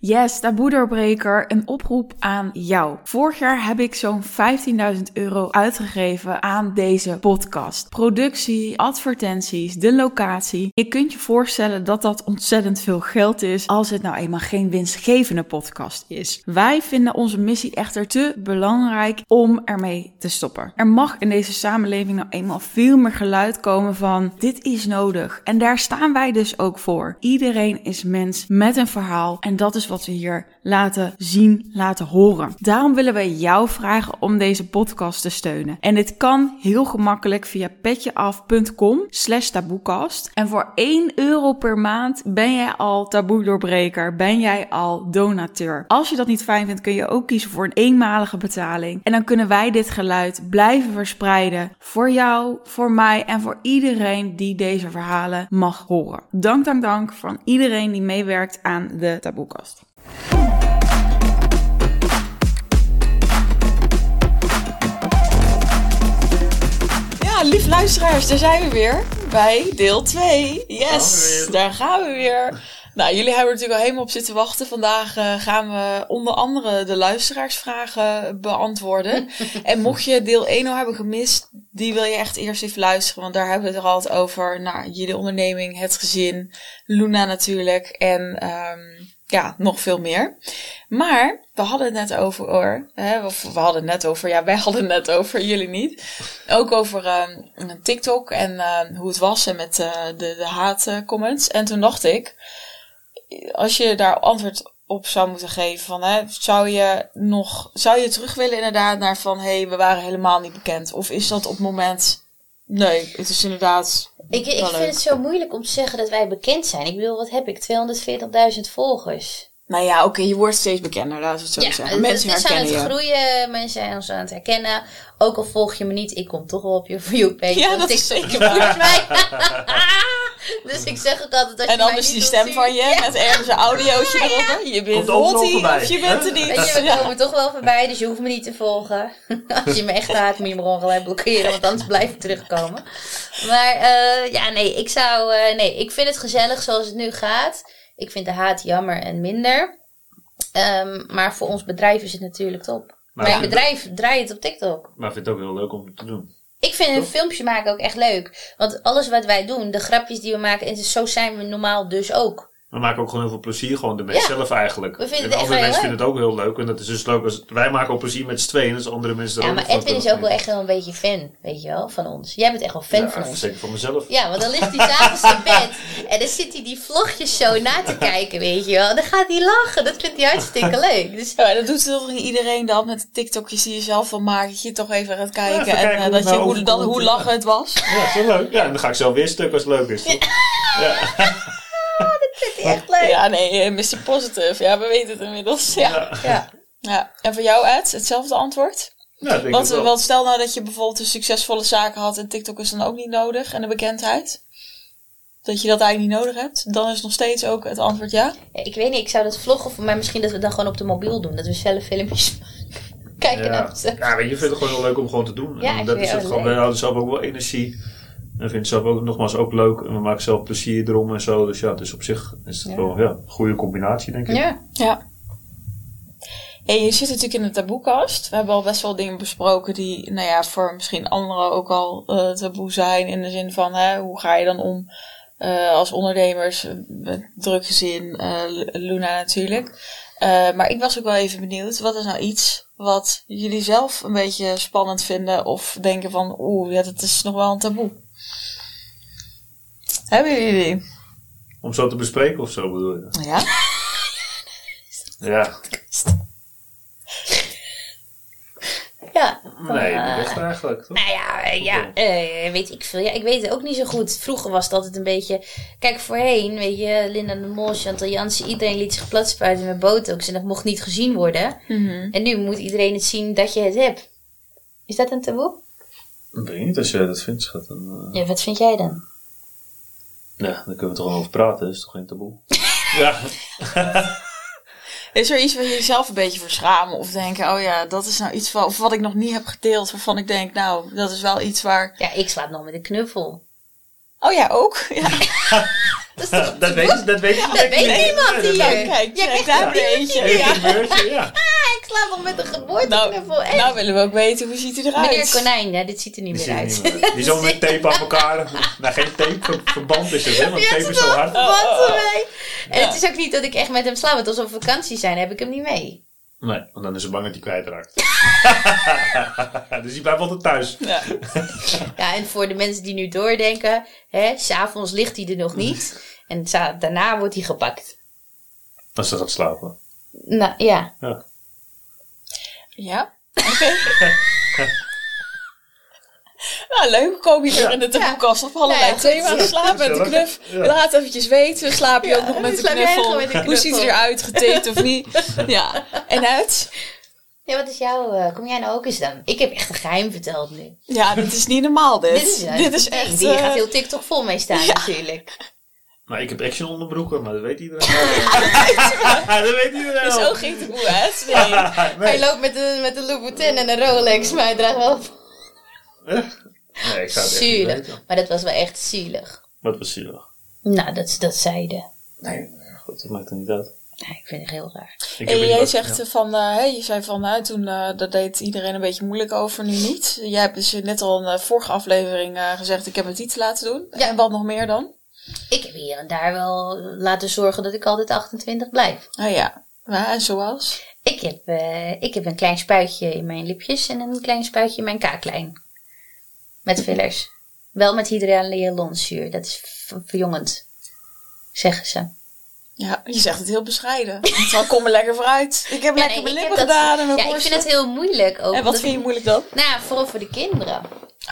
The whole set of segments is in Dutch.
Yes, taboe-doorbreker, een oproep aan jou. Vorig jaar heb ik zo'n 15.000 euro uitgegeven aan deze podcast. Productie, advertenties, de locatie. Je kunt je voorstellen dat dat ontzettend veel geld is als het nou eenmaal geen winstgevende podcast is. Wij vinden onze missie echter te belangrijk om ermee te stoppen. Er mag in deze samenleving nou eenmaal veel meer geluid komen van dit is nodig. En daar staan wij dus ook voor. Iedereen is mens met een verhaal en dat is wat we hier laten zien, laten horen. Daarom willen we jou vragen om deze podcast te steunen. En dit kan heel gemakkelijk via petjeaf.com slash taboekast. En voor 1 euro per maand ben jij al taboe-doorbreker, ben jij al donateur. Als je dat niet fijn vindt, kun je ook kiezen voor een eenmalige betaling. En dan kunnen wij dit geluid blijven verspreiden voor jou, voor mij en voor iedereen die deze verhalen mag horen. Dank, dank, dank van iedereen die meewerkt aan de taboekast. Ja, lief luisteraars, daar zijn we weer bij deel 2. Yes, daar gaan we weer. Nou, jullie hebben er natuurlijk al helemaal op zitten wachten. Vandaag uh, gaan we onder andere de luisteraarsvragen beantwoorden. en mocht je deel 1 al hebben gemist, die wil je echt eerst even luisteren. Want daar hebben we het er altijd over. Nou, jullie onderneming, het gezin, Luna natuurlijk. En um, ja, nog veel meer. Maar we hadden het net over, hè, of we hadden het net over, ja, wij hadden het net over, jullie niet. Ook over uh, TikTok en uh, hoe het was en met uh, de, de haatcomments. En toen dacht ik, als je daar antwoord op zou moeten geven, van, hè, zou je nog, zou je terug willen inderdaad naar van, hé, hey, we waren helemaal niet bekend? Of is dat op het moment Nee, het is inderdaad. Ik, ik vind het zo moeilijk om te zeggen dat wij bekend zijn. Ik bedoel, wat heb ik? 240.000 volgers. Nou ja, oké, je wordt steeds bekender, laten we het zo ja, zeggen. Mensen het is aan het groeien, mensen zijn ons aan het herkennen. Ook al volg je me niet, ik kom toch wel op je view page. Ja, dat is zeker waar. Mij. dus ik zeg ook altijd dat En dan is die stem van je, ja. met ergens een audiootje erop. Je bent Hottie, of je bent er niet. Weet je, we komen toch wel voorbij, dus je hoeft me niet te volgen. Als je me echt haat, moet je me gewoon gelijk blokkeren, want anders blijf ik terugkomen. Maar uh, ja, nee, ik zou, uh, nee, ik vind het gezellig zoals het nu gaat. Ik vind de haat jammer en minder. Um, maar voor ons bedrijf is het natuurlijk top. Maar Mijn bedrijf draait op TikTok. Maar ik vind het ook heel leuk om te doen. Ik vind een filmpje maken ook echt leuk. Want alles wat wij doen, de grapjes die we maken, en zo zijn we normaal dus ook. We maken ook gewoon heel veel plezier gewoon ermee ja. zelf eigenlijk. We vinden en andere mensen vinden het ook heel leuk. En dat is dus leuk als wij maken ook plezier met z'n tweeën. Dus andere mensen Ja, maar Edwin is ook wel echt wel een beetje fan, weet je wel, van ons. Jij bent echt wel fan ja, van ons. Zeker van mezelf. Ja, want dan ligt hij s'avonds in bed. En dan zit hij die vlogjes zo na te kijken, weet je wel. Dan gaat hij lachen. Dat vindt hij hartstikke leuk. Dus... Ja, dat doet toch iedereen dan met de TikTokjes die je zelf wil maken. Dat je toch even gaat kijken. Ja, en uh, dat je, hoe, dan, hoe lachen het was. Ja, zo leuk. Ja, en dan ga ik zelf weer stuk als het leuk is. Ja. dat vindt hij echt leuk. Ja, nee, eh, Mr. Positive. Ja, we weten het inmiddels. Ja. ja. ja. En voor jou, Ed, hetzelfde antwoord? Ja, denk wat, wel. wat stel nou dat je bijvoorbeeld een succesvolle zaken had en TikTok is dan ook niet nodig en de bekendheid? Dat je dat eigenlijk niet nodig hebt, dan is nog steeds ook het antwoord ja? ja ik weet niet, ik zou dat vloggen voor mij misschien dat we dan gewoon op de mobiel doen. Dat we zelf filmpjes kijken ja. naar het. Ja, weet je, vindt het gewoon heel leuk om gewoon te doen. Ja, en dat is het gewoon, wij houden zelf ook wel energie. En vind zelf ook nogmaals ook leuk. En we maken zelf plezier erom en zo. Dus ja, dus op zich is het ja. wel ja, een goede combinatie, denk ik. Ja, ja. Hey, je zit natuurlijk in de taboekast. We hebben al best wel dingen besproken die, nou ja, voor misschien anderen ook al uh, taboe zijn. In de zin van, hè, hoe ga je dan om uh, als ondernemers met druk gezin, uh, Luna natuurlijk. Maar ik was ook wel even benieuwd, wat is nou iets wat jullie zelf een beetje spannend vinden of denken van, oeh, ja, dat is nog wel een taboe? Hebben jullie? Om zo te bespreken of zo bedoel je? Ja. ja. Ja. Nee, niet echt eigenlijk. Toch? Nou ja, ja uh, weet ik veel. Ja, ik weet het ook niet zo goed. Vroeger was het altijd een beetje... Kijk, voorheen, weet je, Linda de Mol, Chantal Jansen... Iedereen liet zich platspuiten met botox en dat mocht niet gezien worden. Mm -hmm. En nu moet iedereen het zien dat je het hebt. Is dat een taboe? Ik weet niet, als jij dat vindt, schat. Dan, uh... Ja, wat vind jij dan? Ja, daar kunnen we toch gewoon over praten. Dat is toch geen taboe? ja. Is er iets waar je jezelf een beetje voor schamen? Of denken, oh ja, dat is nou iets van, of wat ik nog niet heb gedeeld, waarvan ik denk, nou, dat is wel iets waar... Ja, ik slaap nog met een knuffel. Oh ja, ook. Ja. dat weet je, dat weet je. Dat weet niemand Ja, dat- hier. Kijk, Ja, kijk, daar een heb je eentje. Even Ja. Al met een Nou, geboorteknuffel. echt. nou willen we ook weten, hoe ziet hij eruit? Meneer Konijn, ja, dit ziet er niet Die meer uit. niet meer. Die zo met tape aan elkaar. Nou, geen tape, ver- verband is het, hè? Want tape is is zo hard. Wat Oh, oh, oh. En Ja. het is ook niet dat ik echt met hem slaap. Want als we op vakantie zijn, heb ik hem niet mee. Nee, want dan is ze bang dat hij kwijtraakt. dus die blijft altijd thuis. Ja. Ja, en voor de mensen die nu doordenken, hè, s'avonds ligt hij er nog niet. En daarna wordt hij gepakt. Als ze gaat slapen. Nou ja, Ja. Ja? Oké. nou, leuk. Kom je weer in de taboekast op allerlei Ja, ja, thema's. Slaap met de. Ja. Laat eventjes weten. Slaap je ook nog met de knuffel? gewoon met de Hoe ziet knuffel? eruit? Getaped of niet? Ja. En uit? ja wat is jouw... eh, kom jij nou ook eens dan? Ik heb echt een geheim verteld nu. Ja, dit is niet normaal dit. Dit is, eh, dit is nee, echt... Hier eh, gaat heel TikTok vol mee staan natuurlijk. Nou, ik heb action onderbroeken, maar dat weet iedereen. Dat weet iedereen. Ook geen taboe, hè? Nee. Hij loopt met de, met de Louboutin en een Rolex, maar hij draagt wel nee, ik zou het echt niet zielig. weten. Maar dat was wel echt zielig. Wat was zielig. Nou, dat, dat zeiden. Nee, goed, dat maakt er niet uit. Nee, ik vind het heel raar. Ik En jij zegt ja. van, eh, hè, je zei van, nou, toen, eh, dat deed iedereen een beetje moeilijk over, nu niet. Jij hebt dus net al in de vorige aflevering eh, gezegd, ik heb het niet laten doen. Ja. En wat nog meer dan? Ik heb hier en daar wel laten zorgen dat ik altijd 28 blijf. Ah ja, ja en zoals? Ik heb, eh, ik heb een klein spuitje in mijn lipjes en een klein spuitje in mijn kaaklijn. Met fillers. Wel met hyaluroniumzuur. Dat is verjongend. Zeggen ze. Ja, je zegt het heel bescheiden. Het kom er lekker vooruit. Ik heb Ja, lekker nee, mijn ik lippen dat- gedaan en mijn Ja, ik borsten. vind het heel moeilijk ook. En wat vind je ik- moeilijk dan? Nou, vooral voor de kinderen.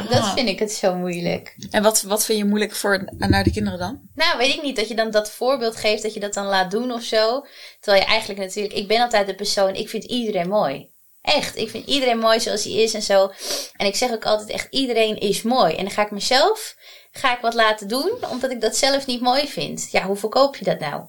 Dat Ah. vind ik het zo moeilijk. En wat, wat vind je moeilijk voor, naar de kinderen dan? Nou, weet ik niet. Dat je dan dat voorbeeld geeft, dat je dat dan laat doen of zo. Terwijl je eigenlijk natuurlijk... Ik ben altijd de persoon, ik vind iedereen mooi. Echt, ik vind iedereen mooi zoals hij is en zo. En ik zeg ook altijd echt, iedereen is mooi. En dan ga ik mezelf, ga ik wat laten doen, omdat ik dat zelf niet mooi vind. Ja, hoe verkoop je dat nou?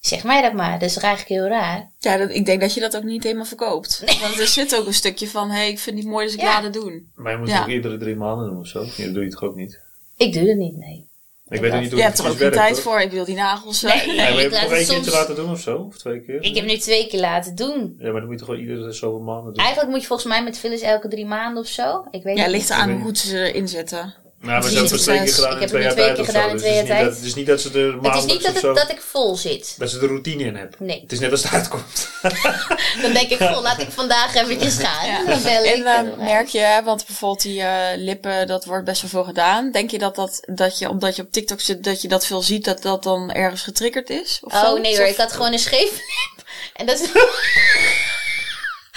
Zeg mij dat maar, dat is toch eigenlijk heel raar. Ja, dat, ik denk dat je dat ook niet helemaal verkoopt. Want er zit ook een stukje van, hé, hey, ik vind het mooi, dus ik Ja. laat het doen. Maar je moet Ja. het ook iedere drie maanden doen of zo. Ja, dat doe je toch ook niet? Ik doe het niet, nee. Ik weet ook niet hoe Je het hebt er ook geen tijd hoor. voor. Ik wil die nagels. Nee, eh, Ja, maar je ik hebt laat nog het één keertje soms- laten doen of zo? Of twee keer? Ik heb nu twee keer laten doen. Ja, maar dan moet je toch wel iedere zoveel maanden doen? Eigenlijk moet je volgens mij met fillers elke drie maanden of zo. Ik weet Ja, het ligt eraan hoe goed ze erin zitten. Nou, maar ze hebben het twee keer zes. gedaan Ik in heb twee het jaar tijd keer of zo. gedaan in Dus twee het is niet dat- tijd. Het is niet dat ze er Het is niet dat, het, dat ik vol zit. Dat ze er routine in hebben. Nee. Het is net als het uitkomt. Dan denk ik, goh, laat ik vandaag eventjes gaan. Dan bel ik. En eh, merk je, hè, want bijvoorbeeld die eh, lippen, dat wordt best wel veel gedaan. Denk je dat, dat, dat je, omdat je op TikTok zit, dat je dat veel ziet, dat dat dan ergens getriggerd is? Of zo? Oh nee hoor, Of- ik had gewoon een scheef lip. En dat is...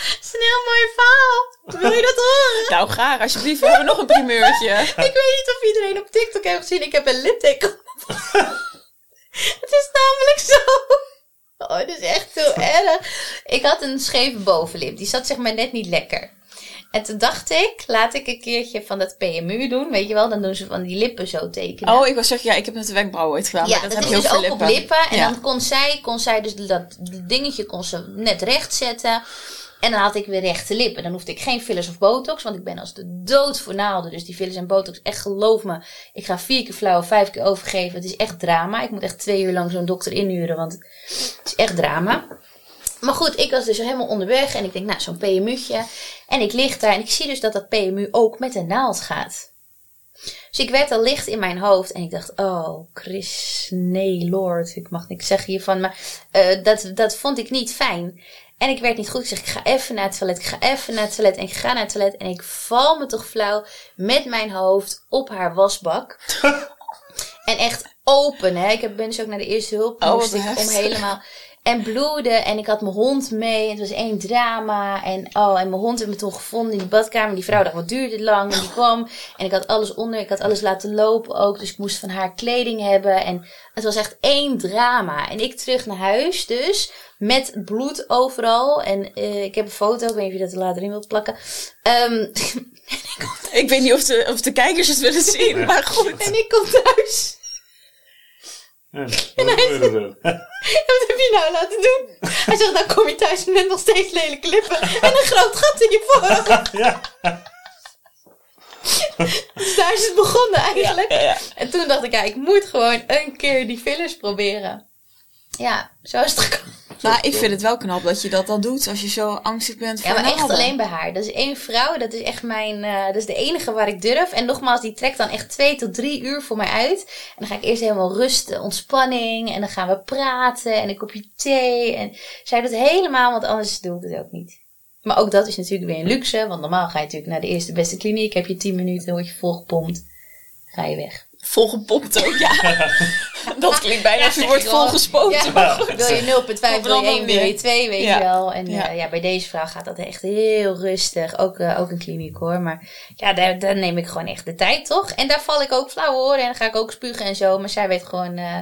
dat is een heel mooi verhaal. Wil je dat horen? Nou, graag, alsjeblieft. We hebben nog een primeurtje. Ik weet niet of iedereen op TikTok heeft gezien. Ik heb een litteken. het is namelijk zo. Oh, het is echt heel erg. Ik had een scheve bovenlip. Die zat zeg maar net niet lekker. En toen dacht ik, laat ik een keertje van dat PMU doen. Weet je wel, dan doen ze van die lippen zo tekenen. Oh, ik wil zeggen, ja, ik heb net de wenkbrauwen ooit gedaan. Ja, maar dat, dat, is heb je dus ook ook op lippen. En Ja. dan kon zij, kon zij dus dat dingetje kon ze net recht zetten. En dan had ik weer rechte lippen. Dan hoefde ik geen fillers of botox. Want ik ben als de dood voor naalden. Dus die fillers en botox, echt geloof me. Ik ga vier keer flauw, vijf keer overgeven. Het is echt drama. Ik moet echt twee uur lang zo'n dokter inhuren. Want het is echt drama. Maar goed, ik was dus helemaal onderweg. En ik denk, nou, zo'n PMU'tje. En ik lig daar. En ik zie dus dat dat PMU ook met een naald gaat. Dus ik werd al licht in mijn hoofd en ik dacht, oh, Chris, nee, Lord, ik mag niks zeggen hiervan, maar eh, dat, dat vond ik niet fijn. En ik werd niet goed. Ik zeg, ik ga even naar het toilet, ik ga even naar het toilet en ik ga naar het toilet en ik val me toch flauw met mijn hoofd op haar wasbak. en echt open, hè. Ik heb- ben dus ook naar de eerste hulp Oh, wat moest ik om helemaal... En bloeden. En ik had mijn hond mee. En het was één drama. En, oh, en mijn hond heeft me toen gevonden in die badkamer. Die vrouw dacht, wat duurt dit lang? En die kwam. En ik had alles onder. Ik had alles laten lopen ook. Dus ik moest van haar kleding hebben. En het was echt één drama. En ik terug naar huis dus. Met bloed overal. En eh, ik heb een foto. Ik weet niet of je dat er later in wilt plakken. Ehm, Ik weet niet of de, of de kijkers het willen zien, maar goed. en ik kom thuis. Ja, hoe gebeurde dat? Wat heb je nou laten doen? Hij zegt, nou kom je thuis met nog steeds lelijke lippen. En een groot gat in je voorhoofd. Ja. Dus daar is het begonnen eigenlijk. Ja, ja. En toen dacht ik, ja, ik moet gewoon een keer die fillers proberen. Ja, zo is het gekomen. Nou, ik vind het wel knap dat je dat dan doet als je zo angstig bent voor Ja, maar echt alleen bij haar. Dat is één vrouw, dat is echt mijn, eh, dat is de enige waar ik durf. En nogmaals, die trekt dan echt twee tot drie uur voor mij uit. En dan ga ik eerst helemaal rusten, ontspanning. En dan gaan we praten en een kopje thee. En zij doet helemaal, want anders doe ik het ook niet. Maar ook dat is natuurlijk weer een luxe. Want normaal ga je natuurlijk naar de eerste beste kliniek. Heb je tien minuten, word je volgepompt. Ga je weg. Volgepompt ook, ja. dat klinkt bijna als je wordt volgespoten. Ja. maar goed. Wil je 0,5, Op een wil je andere 1, wil je manier. 2, weet Ja. je wel. En Ja. ja. ja, bij deze vrouw gaat dat echt heel rustig. Ook, eh, ook een kliniek hoor. Maar ja, daar, daar neem ik gewoon echt de tijd, toch? En daar val ik ook flauw hoor. En dan ga ik ook spugen en zo. Maar zij weet gewoon... eh,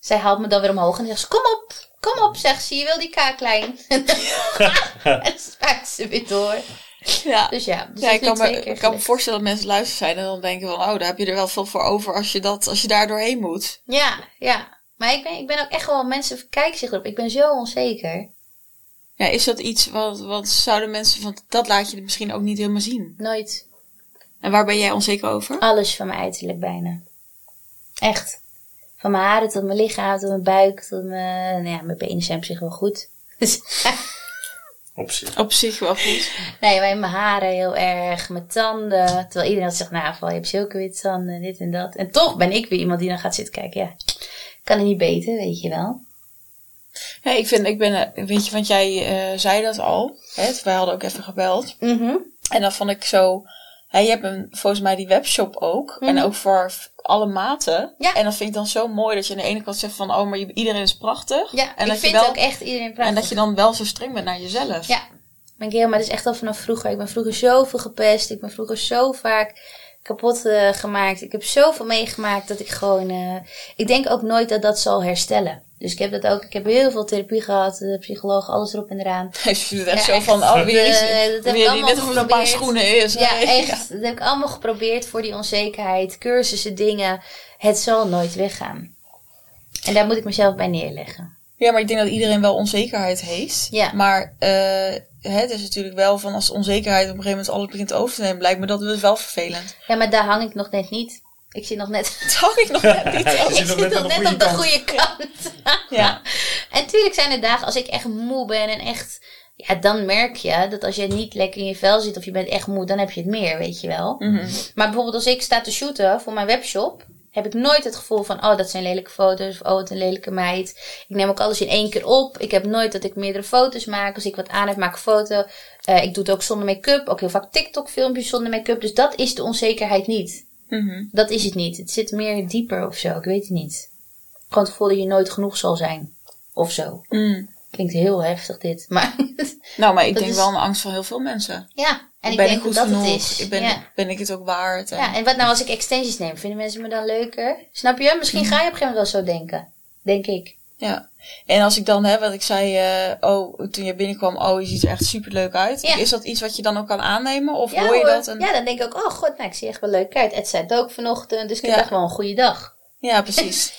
zij haalt me dan weer omhoog en zegt ze... Kom op, kom op, zegt ze. Je wil die kaaklijn. en dan spuit ze weer door. Ja. Dus ja, dus Ja, ik kan, me, ik kan me voorstellen dat mensen luisteren zijn en dan denken van, oh, daar heb je er wel veel voor over als je, dat, als je daar doorheen moet. Ja, ja. Maar ik ben, ik ben ook echt wel... Mensen kijken zich erop. Ik ben zo onzeker. Ja, is dat iets wat, wat zouden mensen van, dat laat je misschien ook niet helemaal zien. Nooit. En waar ben jij onzeker over? Alles van mijn uiterlijk bijna. Echt. Van mijn haren tot mijn lichaam, tot mijn buik, tot mijn... Nou ja, mijn benen zijn op zich wel goed. Dus, Op zich. Op zich wel goed. nee, maar mijn haren heel erg, mijn tanden. Terwijl iedereen altijd zegt, nou, val je hebt zulke witte tanden, dit en dat. En toch ben ik weer iemand die dan gaat zitten kijken, ja, kan het niet beter, weet je wel. Ja, ik vind, ik ben, weet je, want jij eh, zei dat al. Hè? Wij hadden ook even gebeld. Mhm. En dan vond ik zo, hè, je hebt een, volgens mij die webshop ook. En ook voor alle maten. Ja. En dat vind ik dan zo mooi dat je aan de ene kant zegt van, oh, maar iedereen is prachtig. Ja, en ik dat vind je wel, ook echt iedereen prachtig. En dat je dan wel zo streng bent naar jezelf. Ja, ben ik heel, maar dat is echt al vanaf vroeger. Ik ben vroeger zoveel gepest. Ik ben vroeger zo vaak kapot eh, gemaakt. Ik heb zoveel meegemaakt dat ik gewoon. eh, ik denk ook nooit dat dat zal herstellen. Dus ik heb dat ook. Ik heb heel veel therapie gehad, de psycholoog, alles erop en eraan. Je doet echt Ja, zo van, echt. oh, weer is Eh, dat weer net of het een paar schoenen is. Ja, Nee. echt. Dat heb ik allemaal geprobeerd voor die onzekerheid, cursussen, dingen. Het zal nooit weggaan. En daar moet ik mezelf bij neerleggen. Ja, maar ik denk dat iedereen wel onzekerheid heeft. Ja. Maar hè, het is natuurlijk wel van als onzekerheid op een gegeven moment alles begint over te nemen, lijkt me dat dus wel vervelend. Ja, maar daar hang ik nog net niet. Ik zit nog net. Dat ik nog net niet. Ik zit nog net nog op de goede kant. Ja. En tuurlijk zijn er dagen als ik echt moe ben en echt. Ja, dan merk je dat als je niet lekker in je vel zit of je bent echt moe, dan heb je het meer, weet je wel. Mhm. Maar bijvoorbeeld als ik sta te shooten voor mijn webshop, heb ik nooit het gevoel van, oh, dat zijn lelijke foto's, of oh, wat een lelijke meid. Ik neem ook alles in één keer op. Ik heb nooit dat ik meerdere foto's maak. Als ik wat aan heb, maak ik foto. Eh, ik doe het ook zonder make-up. Ook heel vaak TikTok-filmpjes zonder make-up. Dus dat is de onzekerheid niet. Mhm. Dat is het niet. Het zit meer dieper of zo. Ik weet het niet. Gewoon het gevoel dat je nooit genoeg zal zijn. Of zo. Mm. Klinkt heel heftig dit. Maar Nou, maar ik denk is- wel een angst van heel veel mensen. ja. En ik ben denk ik dat genoeg? het is. Ik ben, ja. ben ik het ook waard? En, ja, en wat nou als ik extensies neem? Vinden mensen me dan leuker? Snap je? Misschien ga je op een gegeven moment wel zo denken. Denk ik. Ja. En als ik dan heb, wat ik zei, eh, oh, toen je binnenkwam, oh, je ziet er echt super leuk uit. Ja. Is dat iets wat je dan ook kan aannemen? Of Ja, hoor je dat? En... ja, dan denk ik ook, oh god, nou, ik zie echt wel leuk uit. Ed zei het ook vanochtend, dus ik heb Ja. echt wel een goede dag. Ja, precies.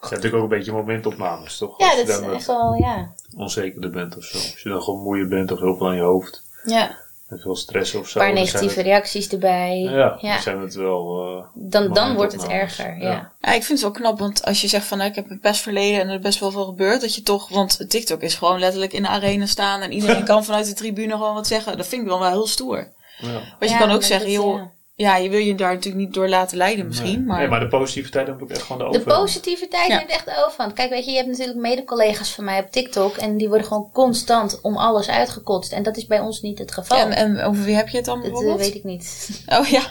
Het zijn natuurlijk ook een beetje momentopnames, toch? Ja, Als je dat is dan echt wat wel, ja. onzekerder bent of zo. Als je dan gewoon moeier bent of heel veel aan je hoofd. ja. En veel stress of zo. Een paar negatieve reacties erbij. ja, ja. dan zijn het wel... eh, Dan, dan wordt het erger, Ja. ja. Ja, ik vind het wel knap, want als je zegt van nou, ik heb een pestverleden en er is best wel veel gebeurd, dat je toch, want TikTok is gewoon letterlijk in de arena staan en iedereen kan vanuit de tribune gewoon wat zeggen. Dat vind ik wel wel heel stoer. Ja. Want je Ja, kan ook zeggen, joh, ja. je wil je daar natuurlijk niet door laten leiden misschien, nee. maar... Nee, maar de positiviteit heb ik echt gewoon de De overhand. positiviteit Ja. neemt echt de overhand. Kijk, weet je, je hebt natuurlijk mede-collega's van mij op TikTok. En die worden gewoon constant om alles uitgekotst. En dat is bij ons niet het geval. En, en over wie heb je het dan dat eh, bijvoorbeeld? weet ik niet. Oh ja.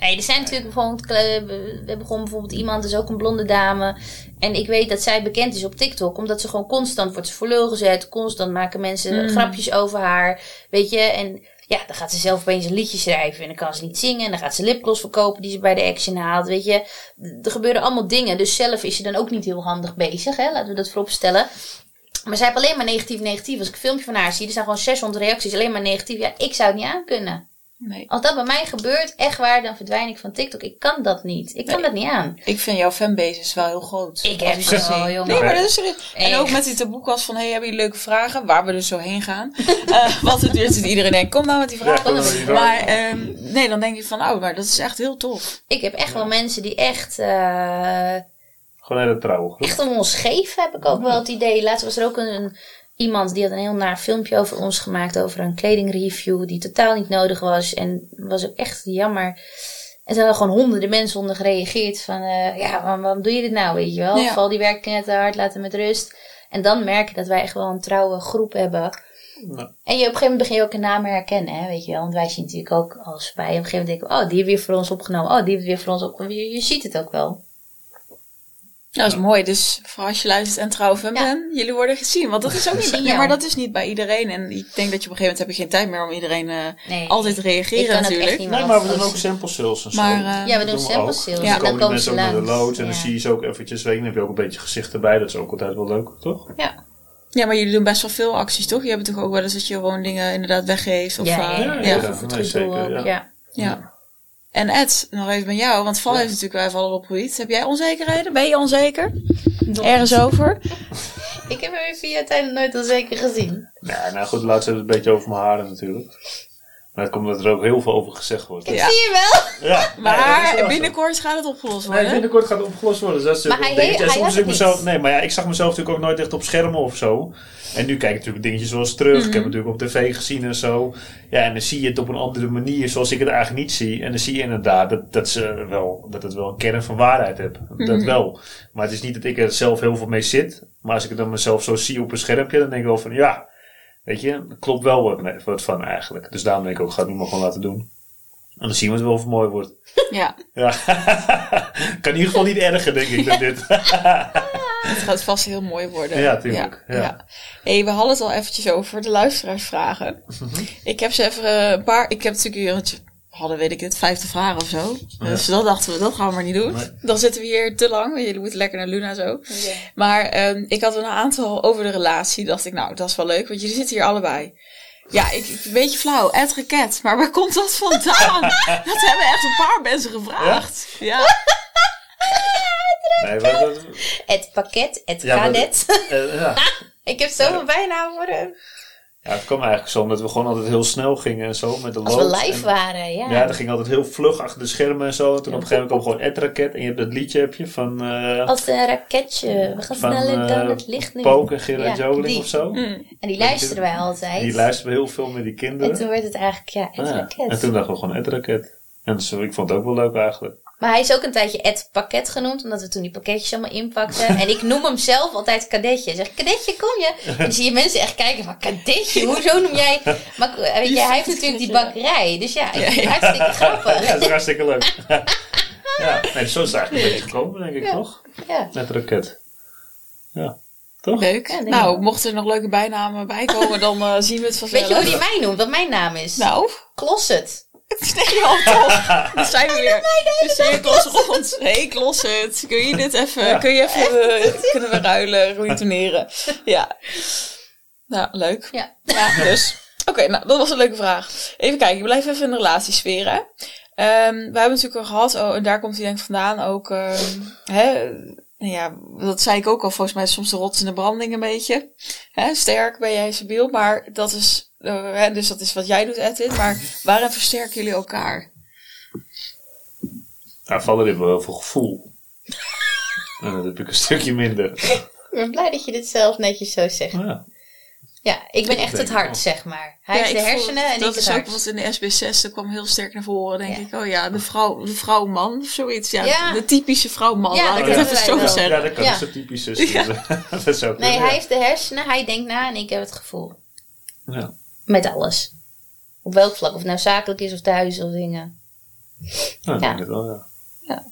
Nee, er zijn natuurlijk bijvoorbeeld... eh, We hebben gewoon bijvoorbeeld iemand, dat is ook een blonde dame. En ik weet dat zij bekend is op TikTok. Omdat ze gewoon constant wordt ze voor lul gezet. Constant maken mensen Mm. grapjes over haar. Weet je, en... Ja, dan gaat ze zelf opeens een liedje schrijven en dan kan ze niet zingen. En dan gaat ze lipgloss verkopen die ze bij de Action haalt. Weet je, er gebeuren allemaal dingen. Dus zelf is ze dan ook niet heel handig bezig, hè? laten we dat voorop stellen. Maar zij heeft alleen maar negatief, negatief. Als ik een filmpje van haar zie, er zijn gewoon 600 reacties, alleen maar negatief. Ja, ik zou het niet aankunnen. Nee. Als dat bij mij gebeurt, echt waar, dan verdwijn ik van TikTok. Ik kan dat niet. Ik kan Nee. dat niet aan. Ik vind jouw fanbase is wel heel groot. Ik heb ze wel, jongen. Nee, maar dat is serieus. En ook met die taboekast van, hey, hebben jullie leuke vragen? Waar we dus zo heen gaan. Eh want het duurt dat iedereen denkt, kom nou met die vragen. nou maar ehm, nee, dan denk je van, oh, maar dat is echt heel tof. Ik heb echt wel mensen die echt, eh, Gewoon hele trouwe groep. echt om ons geven, heb ik ook wel het idee. Laatst was er ook een- iemand die had een heel naar filmpje over ons gemaakt. Over een kledingreview die totaal niet nodig was. En was ook echt jammer. En toen hebben gewoon honderden mensen onder gereageerd. Van, eh, ja, waarom, waarom doe je dit nou, weet je wel? Ja. Val die werken te hard, laat hem met rust. En dan merk je dat wij echt wel een trouwe groep hebben. En je, op een gegeven moment begin je ook een naam herkennen, hè, weet je wel. Want wij zien natuurlijk ook als wij op een gegeven moment denken... Oh, die hebben weer voor ons opgenomen. Oh, die heeft weer voor ons opgenomen. Je, je ziet het ook wel. Nou, dat is mooi. Dus voor als je luistert en trouw fan Ja. bent, jullie worden gezien. Want dat is ook niet, ja, maar dat is niet bij iedereen. En ik denk dat je op een gegeven moment heb je geen tijd meer om iedereen eh, Nee. altijd te Ik reageren natuurlijk. echt niet Nee, maar we doen ook sample sales en zo. Maar, eh, Ja, we doen sample sales. Dan Ja. En dan komen die mensen ze ook naar de langs. loods en dan Ja. zie je ze ook eventjes weg. Dan heb je ook een beetje gezicht erbij. Dat is ook altijd wel leuk, toch? Ja. Ja, maar jullie doen best wel veel acties, toch? Je hebt toch ook wel eens dat je gewoon dingen inderdaad weggeeft? Of, Ja, eh, ja, ja, ja. ja. Ja. ja. En Ed, nog even bij jou, want Val Ja. heeft natuurlijk wel even al opgebied. Heb jij onzekerheden? Ben je onzeker? Ergens over? Ik heb hem in via tijd nog nooit al zeker gezien. Ja, nou goed, laatst hebben we het een beetje over mijn haren natuurlijk. Maar het komt dat er ook heel veel over gezegd wordt. Ja. Zie je wel? Ja, nee, dat Maar binnenkort gaat het opgelost Nee, worden. binnenkort gaat het opgelost worden. Dus dat is Maar hij he- hij soms ik mezelf, nee, maar ja, ik zag mezelf natuurlijk ook nooit echt op schermen of zo. En nu kijk ik natuurlijk dingetjes zoals terug. Mhm. Ik heb het natuurlijk op tv gezien en zo. Ja, en dan zie je het op een andere manier zoals ik het eigenlijk niet zie. En dan zie je inderdaad dat, dat, ze wel, dat het wel een kern van waarheid heeft. Dat Mhm. wel. Maar het is niet dat ik er zelf heel veel mee zit. Maar als ik het dan mezelf zo zie op een schermpje, dan denk ik wel van ja, weet je, klopt wel wat, van eigenlijk. Dus daarom denk ik ook, ga het nu maar gewoon laten doen. En dan zien we het wel of het mooi wordt. Ja, Ja, kan in ieder geval niet erger, denk ik, dan dit. het gaat vast heel mooi worden. Ja, tuurlijk, ja. Hey, we hadden het al eventjes over de luisteraarsvragen. Mhm. Ik heb ze even eh, een paar... Ik heb natuurlijk... hadden, weet ik het, vijftig vragen of zo. Dus dat dachten we, dat gaan we maar niet doen. Nee. Dan zitten we hier te lang. want Jullie moeten lekker naar Luna zo. Maar ehm, ik had een aantal over de relatie. Dacht ik, nou, dat is wel leuk, want jullie zitten hier allebei. Ja, ik, ik- een beetje flauw, Ed Raket. Maar waar komt dat vandaan? dat hebben echt een paar mensen gevraagd. Ja. Nee, dat, Het pakket, het Ja, maar- kadet. eh, ja. Ik heb zoveel bijnaam voor hem. Ja, het kwam eigenlijk zo omdat we gewoon altijd heel snel gingen en zo met de Als we live En- waren, ja. Ja, dat ging altijd heel vlug achter de schermen en zo. En toen op een gegeven moment kwam gewoon Ed Raket. En je hebt dat liedje heb je van, eh Als een raketje. We gaan sneller dan eh, het licht nu. Poke en Gerard Ja, Joling die. of zo. Mm. En die luisterden wij altijd. Die luisterden heel veel met die kinderen. En toen werd het eigenlijk, ja, het Ja. raket. En toen dachten we gewoon Ed Raket. En zo, ik vond het ook wel leuk eigenlijk. Maar hij is ook een tijdje Ed Pakket genoemd, omdat we toen die pakketjes allemaal inpakten. en ik noem hem zelf altijd Kadetje. Ik zeg, Kadetje, kom je? En dan zie je mensen echt kijken van, Kadetje, hoezo noem jij... Maar eh, weet je, hij heeft natuurlijk die bakkerij. Dus ja, ik vind het hartstikke grappig. Ja, dat is hartstikke leuk. ja, nee, zo is het eigenlijk een beetje gekomen, denk ik, Ja. toch? Ja. Net raket. Ja, toch? Leuk. Ja, nou, mochten er nog leuke bijnamen bij komen, dan eh, zien we het vanzelf. Weet je hoe die mij noemt? Wat mijn naam is? Nou, Klosset. nee, joh, toch. Dan zijn we weer. De cirkels rond. hey, Closet. Kun je dit even, Ja. kun je even, eh, kunnen we ruilen, retourneren? Ja. Nou, leuk. Ja. Ja, dus. Oké, nou, dat was een leuke vraag. Even kijken, ik blijf even in de relatiesfeer, hè. Ehm, we hebben natuurlijk al gehad, oh, en daar komt hij denk ik vandaan, ook, ehm, hè, nou ja, dat zei ik ook al, volgens mij is soms de rots in de branding een beetje. Hè, sterk ben jij stabiel, maar dat is, hè, dus dat is wat jij doet, Edwin, maar waarin versterken jullie elkaar? Nou, vallen dit wel heel veel gevoel. En dat heb ik een stukje minder. Ik ben blij dat je dit zelf netjes zo zegt. Ja. Ja, ik ben echt het hart, zeg maar. Hij Ja, heeft de ik voel- hersenen en dat ik het is ook hart. wat in de SB6, dat kwam heel sterk naar voren, denk Ja. ik. Oh ja, de vrouw, de vrouw-man of zoiets. Ja, Ja. de typische vrouw-man, Ja, ik dat het hebben zo wel. Ja, zeggen. dat kan. Ja. Dat is zo typisch zus. dat is ook Nee, hij heeft de hersenen, hij denkt na en ik heb het gevoel. Ja. Met alles. Op welk vlak, of het nou zakelijk is of thuis of dingen. Nou, ik Ja. denk het wel, ja.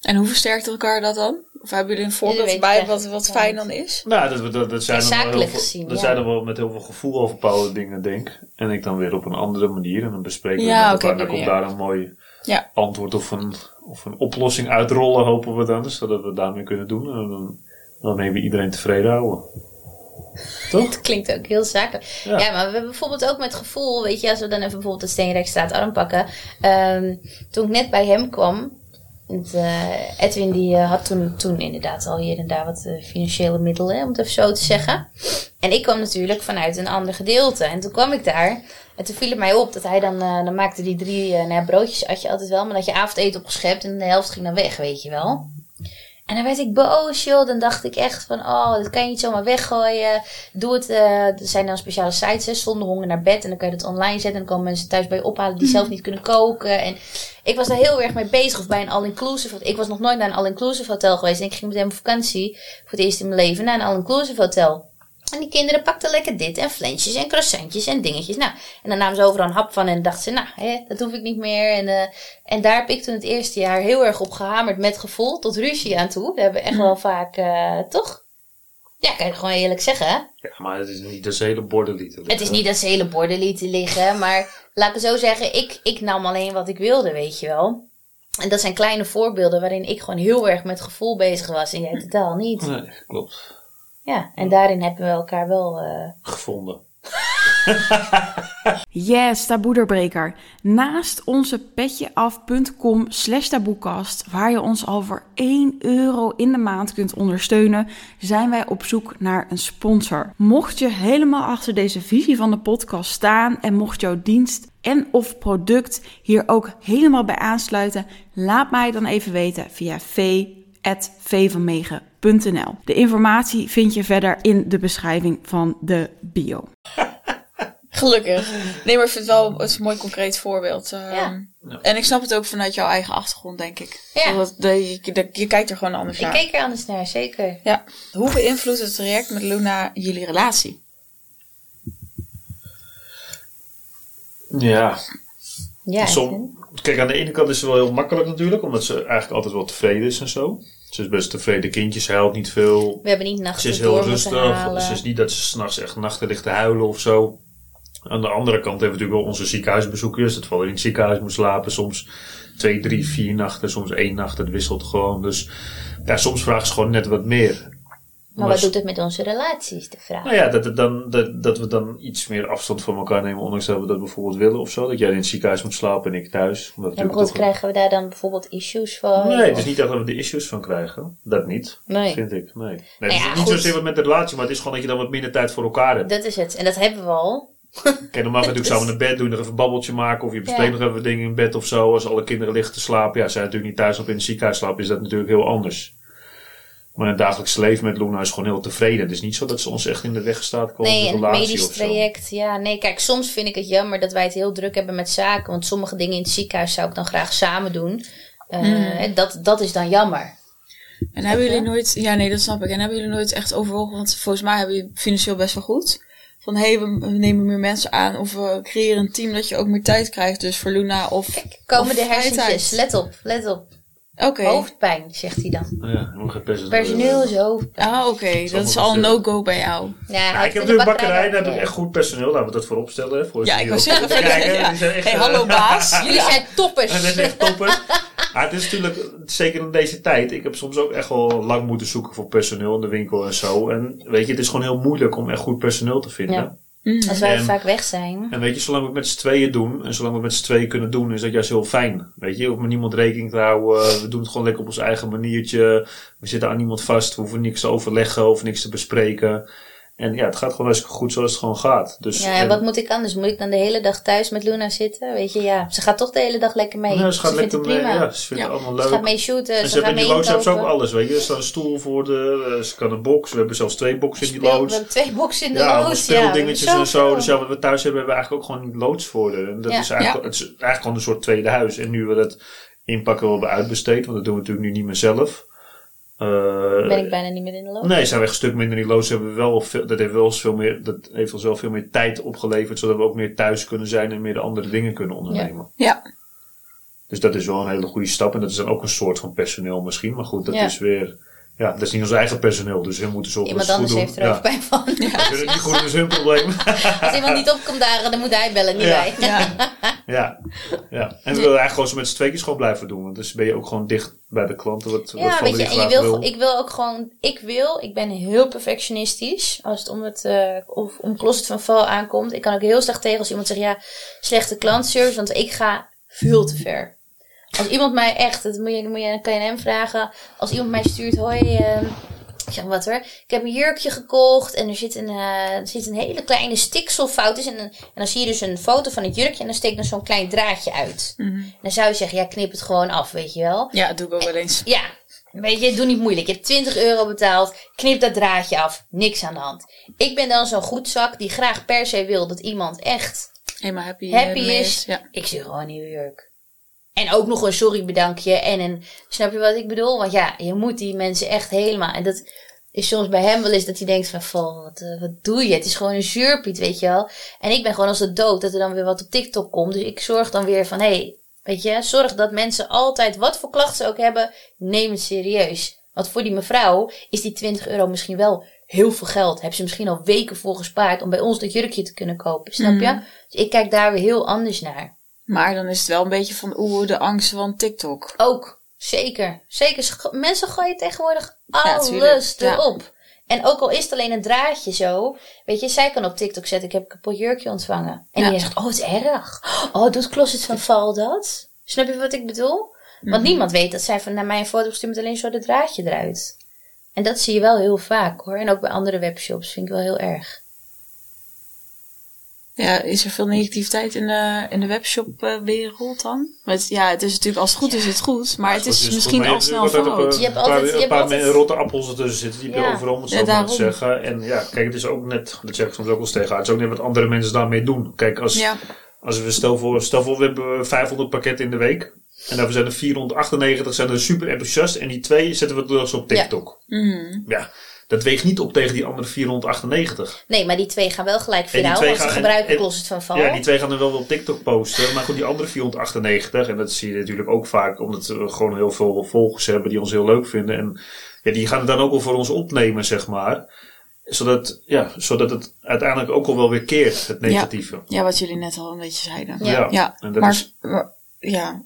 En hoe versterkt elkaar dat dan? Of hebben jullie een voorbeeld echt wat, wat fijn dan is? Nou, dat, dat, dat zijn dan wel heel zakelijk veel, gezien, dat ja. zijn dan wel met heel veel gevoel over bepaalde dingen denk. En ik dan weer op een andere manier. En dan bespreken we Ja, met elkaar. dan komt daar een mooi Ja. antwoord of een, of een oplossing uitrollen, hopen we dan. Zodat we daarmee kunnen doen. En dan, dan we iedereen tevreden houden. Toch? Het klinkt ook heel zakelijk. Ja. Ja. maar we hebben bijvoorbeeld ook met gevoel, weet je, als we dan even bijvoorbeeld de Steenrijkstraat arm pakken. Ehm, toen ik net bij hem kwam, eh, Edwin die eh, had toen, toen inderdaad al hier en daar wat eh, financiële middelen, om het even zo te zeggen. En ik kwam natuurlijk vanuit een ander gedeelte. En toen kwam ik daar. En toen viel het mij op dat hij dan, dan maakte die drie nou ja, broodjes, had je altijd wel, maar dat je avondeten opgeschept en de helft ging dan weg, weet je wel. En dan werd ik boos, joh. Dan dacht ik echt van, oh, dat kan je niet zomaar weggooien. Doe het. eh, er zijn dan speciale sites, hè, zonder honger naar bed. En dan kan je dat online zetten. En dan komen mensen thuis bij je ophalen die zelf niet kunnen koken. En ik was daar heel erg mee bezig. Of bij een all-inclusive. Ik was nog nooit naar een all-inclusive hotel geweest. En ik ging met hem op vakantie. Voor het eerst in mijn leven naar een all-inclusive hotel. En die kinderen pakten lekker dit en flensjes en croissantjes en dingetjes. Nou, en dan namen ze overal een hap van en dachten ze, nou, hè, dat hoef ik niet meer. En, eh, en daar heb ik toen het eerste jaar heel erg op gehamerd met gevoel, tot ruzie aan toe. We hebben echt wel vaak, eh, toch? Ja, kan je gewoon eerlijk zeggen. hè? Ja, maar het is niet dat ze hele borden lieten Het is niet dat ze hele borden lieten liggen, maar laat ik het zo zeggen, ik, ik nam alleen wat ik wilde, weet je wel. En dat zijn kleine voorbeelden waarin ik gewoon heel erg met gevoel bezig was en jij totaal niet. Nee, klopt. Ja, en daarin hebben we elkaar wel... eh, Gevonden. Yes, taboederbreker. Naast onze petjeaf.com slash taboekast, waar je ons al voor 1 euro in de maand kunt ondersteunen, zijn wij op zoek naar een sponsor. Mocht je helemaal achter deze visie van de podcast staan en mocht jouw dienst en of product hier ook helemaal bij aansluiten, laat mij dan even weten via De informatie vind je verder in de beschrijving van de bio. Gelukkig. Nee, maar ik vind het wel het is een mooi concreet voorbeeld. Ehm, Ja. En ik snap het ook vanuit jouw eigen achtergrond, denk ik. Ja. Dat, je, je kijkt er gewoon anders Ik naar. keek er anders naar, zeker. Ja. Hoe beïnvloedt het traject met Luna jullie relatie? Ja, Ja, Som, kijk, aan de ene kant is het wel heel makkelijk natuurlijk, omdat ze eigenlijk altijd wel tevreden is en zo. Ze is best tevreden kindje, ze huilt niet veel. we hebben niet Ze nachten is door heel rustig. Ze is niet dat ze s'nachts echt nachten ligt te huilen of zo. Aan de andere kant hebben we natuurlijk wel onze ziekenhuisbezoekjes. Dat we in het ziekenhuis moet slapen. Soms twee, drie, vier nachten. Soms één nacht. Het wisselt gewoon. Dus ja, soms vragen ze gewoon net wat meer. Maar wat doet het met onze relaties, de vraag? Nou ja, dat, het dan, dat, dat we dan iets meer afstand van elkaar nemen. Ondanks dat we dat bijvoorbeeld willen of zo. Dat jij in het ziekenhuis moet slapen en ik thuis. Omdat en toch- krijgen we daar dan bijvoorbeeld issues van? Nee, het is niet dat we er issues van krijgen. Dat niet. Nee. Vind ik. Nee. nee Nou het is niet goed. zozeer wat met de relatie, maar het is gewoon dat je dan wat minder tijd voor elkaar hebt. Dat is het. En dat hebben we al. Kijk, normaal ga je natuurlijk samen naar bed, doe je nog even een babbeltje maken. Of je bespreekt Ja. nog even dingen in bed of zo. Als alle kinderen liggen te slapen. Ja, zijn natuurlijk niet thuis of in het ziekenhuis slapen. Is dat natuurlijk heel anders. Maar in het dagelijks leven met Luna is gewoon heel tevreden. Het is niet zo dat ze ons echt in de weg staat komen Nee, een medisch traject. Ja, nee, kijk, soms vind ik het jammer dat wij het heel druk hebben met zaken. Want sommige dingen in het ziekenhuis zou ik dan graag samen doen. Eh, Hmm. dat, dat is dan jammer. En hebben jullie nooit... Ja, nee, dat snap ik. En hebben jullie nooit echt overwogen... Want volgens mij hebben jullie financieel best wel goed. Van, hé, hey, we nemen meer mensen aan. Of we creëren een team dat je ook meer tijd krijgt. Dus voor Luna of... Kijk, komen Of de hersentjes. Let op, let op. Oké. Hoofdpijn, zegt hij dan. Ja, nog geen personeel. Personeel is hoofdpijn. Ah, oké. Dat is al een no-go bij jou. Ja, Ja, ik heb natuurlijk een bakkerij, daar heb ik ja. echt goed personeel. Laten we dat voorop stellen. Voor Ja, ze ik ook zeggen, kijken. ja. Die zijn echt, Hey, eh, hallo baas. Jullie zijn toppers. Dat is echt topper. Maar het is natuurlijk, zeker in deze tijd, ik heb soms ook echt wel lang moeten zoeken voor personeel in de winkel en zo. En weet je, het is gewoon heel moeilijk om echt goed personeel te vinden. Ja. Als wij En- vaak weg zijn. En weet je, zolang we het met z'n tweeën doen, en zolang we het met z'n tweeën kunnen doen, is dat juist heel fijn. Weet je, om met niemand rekening te houden. We doen het gewoon lekker op ons eigen maniertje. We zitten aan niemand vast. We hoeven niks te overleggen of niks te bespreken. En ja, het gaat gewoon hartstikke goed zoals het gewoon gaat. Dus, Ja, en wat moet ik anders? Moet ik dan de hele dag thuis met Luna zitten? Weet je, ja. Ze gaat toch de hele dag lekker mee. Ja, ze gaat vindt lekker het mee. prima. Ja, ze vindt Ja. het allemaal Ze leuk. gaat mee shooten. En Ze ze gaat hebben in mee die loods hebben ze ook alles, weet je. Er staat een stoel voor de, eh, ze kan een box. We hebben zelfs twee boxen in die Speel- We loods. hebben twee boxen in de Ja, loods. speeldingetjes ja, we en zo. Dus ja, wat we thuis hebben, hebben we eigenlijk ook gewoon loods voor. de- En dat Ja. is eigenlijk, het is eigenlijk gewoon een soort tweede huis. En nu we dat inpakken, wel hebben uitbesteed. Want dat doen we natuurlijk nu niet meer zelf. Eh, Ben ik bijna niet meer in de loods. Nee, zijn we echt een stuk minder in die loods. Hebben we wel veel, dat heeft wel eens veel meer, dat heeft ons wel veel meer tijd opgeleverd. Zodat we ook meer thuis kunnen zijn en meer de andere dingen kunnen ondernemen. Ja. Dus dat is wel een hele goede stap. En dat is dan ook een soort van personeel misschien. Maar goed, dat Ja. is weer, ja, dat is niet ons eigen personeel. Dus we moeten zorgen Iemand dat ze het anders heeft er doen. hoofdpijn van. Ja, dat is niet goed, dat is hun probleem. Als iemand niet op komt dagen, dan moet hij bellen, niet Ja. wij. Ja. Ja, ja. En we willen eigenlijk gewoon zo met z'n tweeën gewoon blijven doen. Want dus ben je ook gewoon dicht bij de klanten. Wat, wat Ja, van weet je, die en je wil, ik wil ook gewoon, ik wil, ik ben heel perfectionistisch als het om het, eh of om closet van val aankomt. Ik kan ook heel slecht tegen als iemand zegt, ja, slechte klantservice, want ik ga veel te ver. Als iemand mij echt, dat moet je, moet je, kan je aan hem vragen, als iemand mij stuurt, hoi, eh, ik zeg wat hoor, ik heb een jurkje gekocht en er zit een, eh, er zit een hele kleine stikselfout in. En, en dan zie je dus een foto van het jurkje en dan steekt er zo'n klein draadje uit. En dan zou je zeggen, ja, knip het gewoon af, weet je wel. Ja, dat doe ik ook wel eens. Ja, weet je, doe niet moeilijk. Je hebt 20 euro betaald, knip dat draadje af, niks aan de hand. Ik ben dan zo'n goedzak die graag per se wil dat iemand echt Helemaal happy, is. Ja. Ik stuur gewoon een nieuwe jurk. En ook nog een sorry bedankje en een, snap je wat ik bedoel? Want ja, je moet die mensen echt helemaal, en dat is soms bij hem wel eens dat hij denkt van, "Val, wat, eh, wat doe je? Het is gewoon een zuurpiet, weet je wel. En ik ben gewoon als de dood dat er dan weer wat op TikTok komt. Dus ik zorg dan weer van, hé, hey, weet je, zorg dat mensen altijd, wat voor klachten ze ook hebben, neem het serieus. Want voor die mevrouw is die 20 euro misschien wel heel veel geld. Heb ze misschien al weken voor gespaard om bij ons dat jurkje te kunnen kopen. Snap je? Dus ik kijk daar weer heel anders naar. Maar dan is het wel een beetje van, oeh, de angst van TikTok. Ook, zeker. Zeker. Mensen gooien tegenwoordig alles Ja. erop. En ook al is het alleen een draadje zo. Weet je, zij kan op TikTok zetten, ik heb een kapot jurkje ontvangen. En Ja. die zegt, oh, het is erg. Oh, doet Closet van Val dat? Snap je wat ik bedoel? Mhm. Want niemand weet dat zij van naar mij een foto gestuurd met alleen zo de draadje eruit. En dat zie je wel heel vaak hoor. En ook bij andere webshops vind ik wel heel erg. Ja, is er veel negativiteit in de, in de webshop-wereld dan? Want ja, het is natuurlijk, als het goed is, is het goed. Maar het is misschien je al snel fout. Een Je hebt paar, altijd- je een hebt paar altijd- rotte appels ertussen zitten. Die je Ja. overal, om het Ja, zo maar te zeggen. En ja, kijk, het is ook net, dat zeg ik soms ook wel eens tegen haar. Het is ook net wat andere mensen daarmee doen. Kijk, als, Ja, als we stel voor, stel voor, we hebben 500 pakketten in de week. En daarvan zijn er 498 zijn er super enthousiast. En die twee zetten we dus op TikTok. Mhm. Ja, dat weegt niet op tegen die andere 498. Nee, maar die twee gaan wel gelijk die viraal. twee Want ze gebruiken en- Closet van Val. Ja, die twee gaan er wel op TikTok posten. Maar goed, die andere 498, en dat zie je natuurlijk ook vaak, omdat we gewoon heel veel volgers hebben die ons heel leuk vinden. En ja, die gaan het dan ook wel voor ons opnemen, zeg maar. Zodat, ja, zodat het uiteindelijk ook al wel weer keert, het negatieve. ja, wat jullie net al een beetje zeiden. Ja. Ja, en dat maar, is, maar- ja.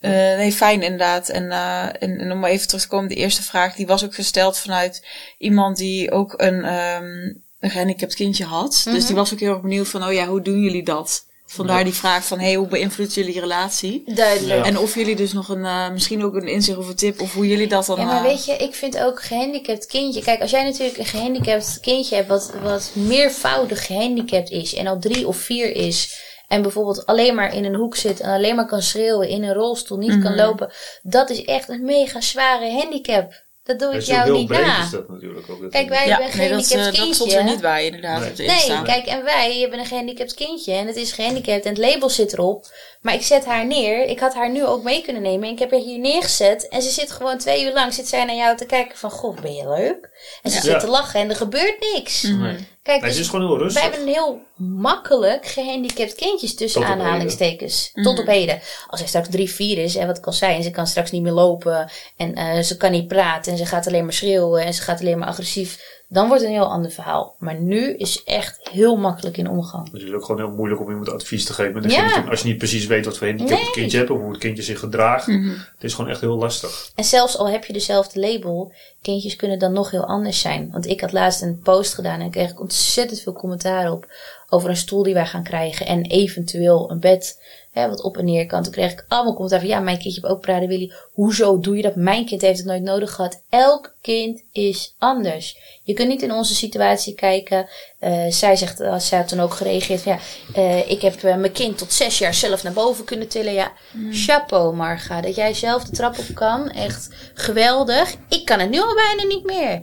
Eh, nee, fijn inderdaad. En, eh, en, en om even terug te komen, de eerste vraag, die was ook gesteld vanuit iemand die ook een, ehm een gehandicapt kindje had. Dus die was ook heel erg benieuwd van, oh ja, hoe doen jullie dat? Vandaar die vraag van, hey, hoe beïnvloedt jullie relatie? Duidelijk. Ja. En of jullie dus nog een, eh, misschien ook een inzicht of een tip, of hoe jullie dat dan... Ja, maar weet je, ik vind ook gehandicapt kindje. Kijk, als jij natuurlijk een gehandicapt kindje hebt, wat, wat meervoudig gehandicapt is en al drie of vier is. En bijvoorbeeld alleen maar in een hoek zit en alleen maar kan schreeuwen, in een rolstoel niet kan lopen. Dat is echt een mega zware handicap. Dat doe ik is jou niet na. is dat natuurlijk ook. Dat Kijk, wij ja, hebben een nee, dat, gehandicapt eh, dat stond kindje. er niet bij inderdaad Nee. Nee, kijk, en wij hebben een gehandicapt kindje en het is gehandicapt en het label zit erop. Maar ik zet haar neer. Ik had haar nu ook mee kunnen nemen. En ik heb haar hier neergezet. En ze zit gewoon twee uur lang zit zij naar jou te kijken van, goh, ben je leuk? En ze Ja. zit te lachen en er gebeurt niks. Nee. Kijk, Nee, dus het is gewoon heel wij rustig. hebben een heel makkelijk gehandicapt kindjes tussen Tot aanhalingstekens. Tot op heden. Als hij straks drie, vier is en wat ik al zei. En ze kan straks niet meer lopen. En eh, ze kan niet praten. En ze gaat alleen maar schreeuwen. En ze gaat alleen maar agressief. Dan wordt het een heel ander verhaal. Maar nu is echt heel makkelijk in omgang. Dus het is ook gewoon heel moeilijk om iemand advies te geven. met Ja. Als je niet precies weet wat voor handicap het Nee. kindje hebt. Of hoe het kindje zich gedraagt. Het is gewoon echt heel lastig. En zelfs al heb je dezelfde label, kindjes kunnen dan nog heel anders zijn. Want ik had laatst een post gedaan en ik kreeg ontzettend veel commentaar op over een stoel die wij gaan krijgen en eventueel een bed hè, wat op en neer kan. Toen kreeg ik allemaal commentaar van ja, mijn kindje heeft ook Prader-Willy. Hoezo doe je dat? Mijn kind heeft het nooit nodig gehad. Elk kind is anders. Je kunt niet in onze situatie kijken. Eh, zij zegt, als zij had toen ook gereageerd van ja, eh, ik heb eh, mijn kind tot zes jaar zelf naar boven kunnen tillen. Ja, chapeau Marga, dat jij zelf de trap op kan. Echt geweldig. Ik kan het nu al bijna niet meer.